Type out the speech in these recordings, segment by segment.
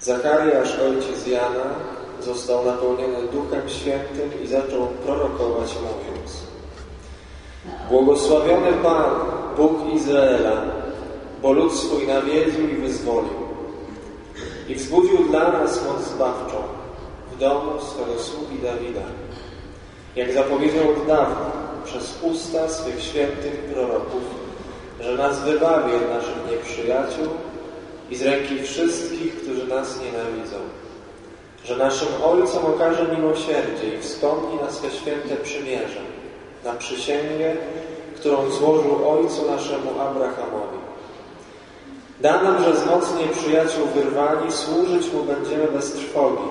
Zachariasz, ojciec Jana, został napełniony Duchem Świętym i zaczął prorokować, mówiąc Błogosławiony Pan, Bóg Izraela, bo lud swój nawiedził i wyzwolił i wzbudził dla nas moc zbawczą w domu swego sługi Dawida, jak zapowiedział od dawna przez usta swych świętych proroków, że nas wybawi od naszych nieprzyjaciół i z ręki wszystkich, którzy nas nienawidzą, że naszym Ojcom okaże miłosierdzie i wspomni na swe święte przymierze, na przysięgę, którą złożył Ojcu naszemu Abrahamowi. Da nam, że z mocy nieprzyjaciół wyrwani służyć Mu będziemy bez trwogi,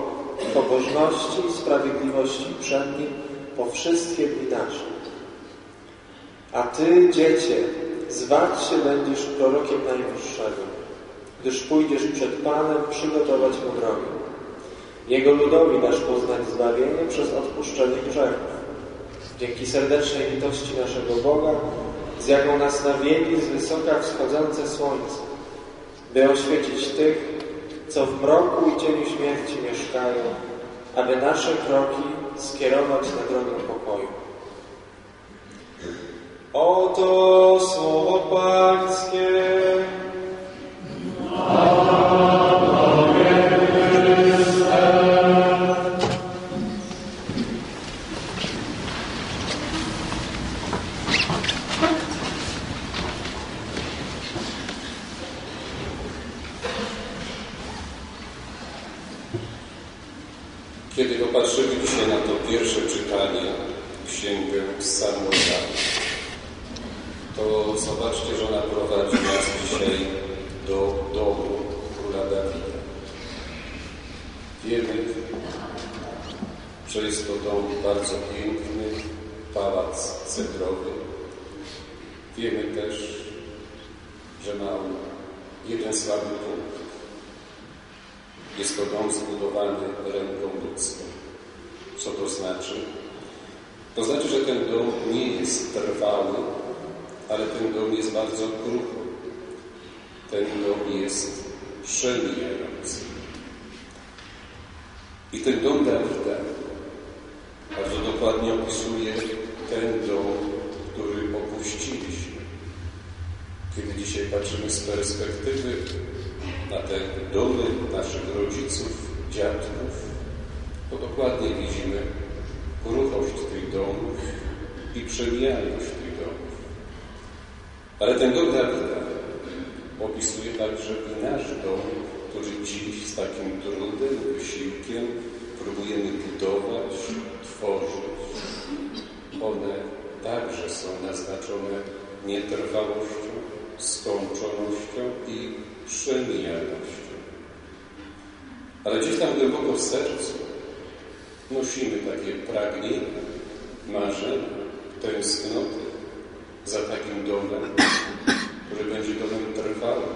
pobożności i sprawiedliwości przed Nim po wszystkie dni nasze. A Ty, Dziecię, zwać się będziesz prorokiem Najwyższego, gdyż pójdziesz przed Panem przygotować Mu drogę. Jego ludowi dasz poznać zbawienie przez odpuszczenie grzechów. Dzięki serdecznej litości naszego Boga, z jaką nas nawiedli z wysoka wschodzące słońce, by oświecić tych, co w mroku i cieniu śmierci mieszkają, aby nasze kroki skierować na drogę pokoju. Oto słowo Pańskie. Kiedy popatrzymy dzisiaj na to pierwsze czytanie, Księgę Samuela, to zobaczcie, że ona prowadzi nas dzisiaj do domu króla Dawida. Wiemy, że jest to dom bardzo piękny, pałac cedrowy. Wiemy też, że ma on jeden słaby punkt. Jest to dom zbudowany ręką ludzką. Co to znaczy? To znaczy, że ten dom nie jest trwały, ale ten dom jest bardzo kruchy. Ten dom jest przemijający. I ten dom Dawida bardzo dokładnie opisuje ten dom, który opuściliśmy. Kiedy dzisiaj patrzymy z perspektywy na te domy naszych rodziców, dziadków, to dokładnie widzimy kruchość tych domów i przemijalność tych domów. Ale ten dom Dawida opisuje także i nasz dom, który dziś z takim trudem, wysiłkiem próbujemy budować, tworzyć. One także są naznaczone nietrwałością, skończonością i przemijalnością. Ale gdzieś tam głęboko w sercu nosimy takie pragnienie, marzenia, tęsknoty za takim domem, który będzie domem trwałym,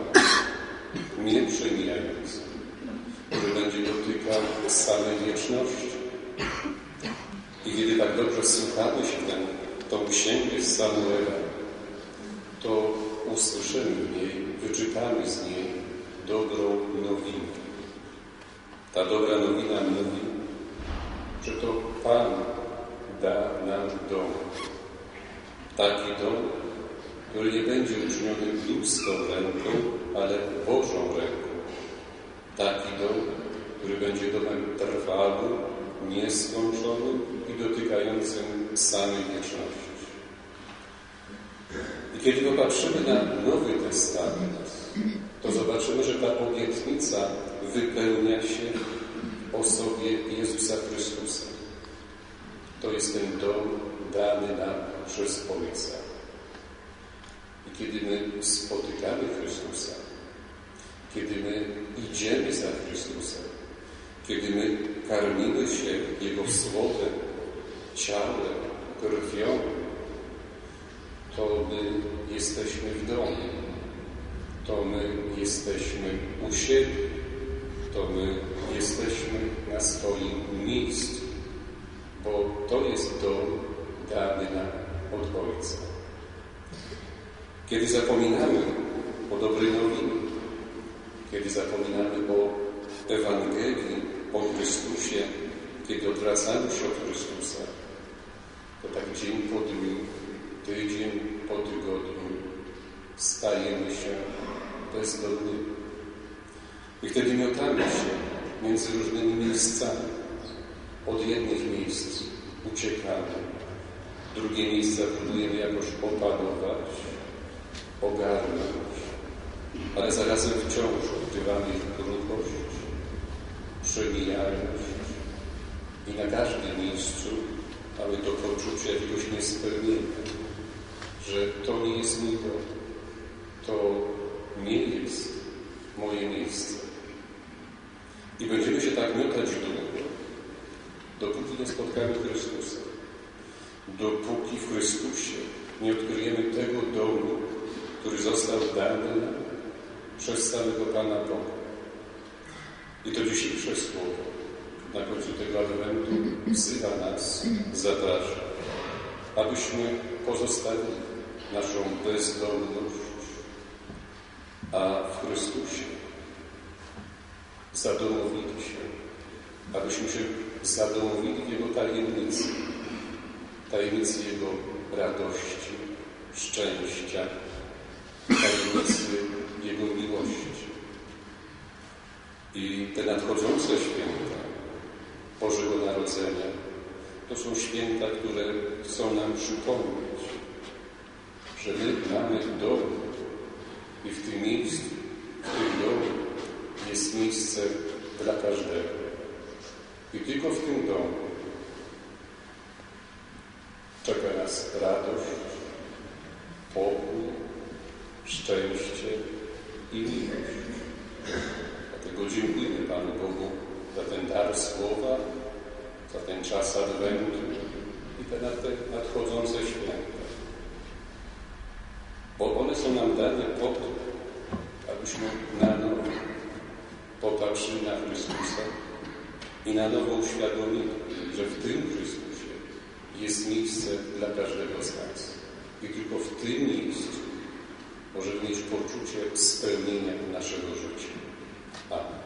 nieprzemijającym, który będzie dotykał samej wieczności. I kiedy tak dobrze słuchamy się tę, tą księgę z Samuela, to usłyszymy w niej, wyczytamy z niej dobrą nowinę. Ta dobra nowina mówi, że to Pan da nam dom. Taki dom, który nie będzie uczyniony ludzką ręką, ale Bożą ręką. Taki dom, który będzie domem trwałym, nieskończonym i dotykającym samej wieczności. Kiedy popatrzymy na Nowy Testament, to zobaczymy, że ta obietnica wypełnia się w osobie Jezusa Chrystusa. To jest ten dom dany nam przez Ojca. I kiedy my spotykamy Chrystusa, kiedy my idziemy za Chrystusem, kiedy my karmimy się Jego Słowem, ciałem, krwią, to my jesteśmy w domu, to my jesteśmy u siebie, to my jesteśmy na swoim miejscu, bo to jest dom dany nam od Ojca. Kiedy zapominamy o dobrej nowinie, kiedy zapominamy o Ewangelii o Chrystusie, kiedy odwracamy się od Chrystusa, to tak dzień po dniu, tydzień po tygodniu stajemy się bezdomnymi. I wtedy miotamy się między różnymi miejscami. Od jednych miejsc uciekamy, drugie miejsca próbujemy jakoś opanować, ogarnąć, ale zarazem wciąż odkrywamy ich kruchość, przemijalność i na każdym miejscu mamy to poczucie jakiegoś niespełnienia, że to nie jest mój dom, to nie jest moje miejsce. I będziemy się tak miotać długo, dopóki nie spotkamy Chrystusa. Dopóki w Chrystusie nie odkryjemy tego domu, który został dany nam przez samego Pana Boga. I to dzisiejsze słowo na końcu tego adwentu wzywa nas, zaprasza, abyśmy pozostawili naszą bezdomność, a w Chrystusie zadomowili się, abyśmy się zadomowili w Jego tajemnicy, tajemnicy Jego radości, szczęścia, tajemnicy Jego miłości. I te nadchodzące święta Bożego Narodzenia to są święta, które chcą nam przypomnieć, że my mamy dom i w tym miejscu, w tym domu jest miejsce dla każdego. I tylko w tym domu czeka nas radość, pokój, szczęście i miłość. Dlatego dziękujemy Panu Bogu za ten dar słowa, za ten czas Adwentu i te, te nadchodzące święta. Bo one są nam dane po to, abyśmy na nowo popatrzyli na Chrystusa i na nowo uświadomili, że w tym Chrystusie jest miejsce dla każdego z nas. I tylko w tym miejscu możemy mieć poczucie spełnienia naszego życia. Amen.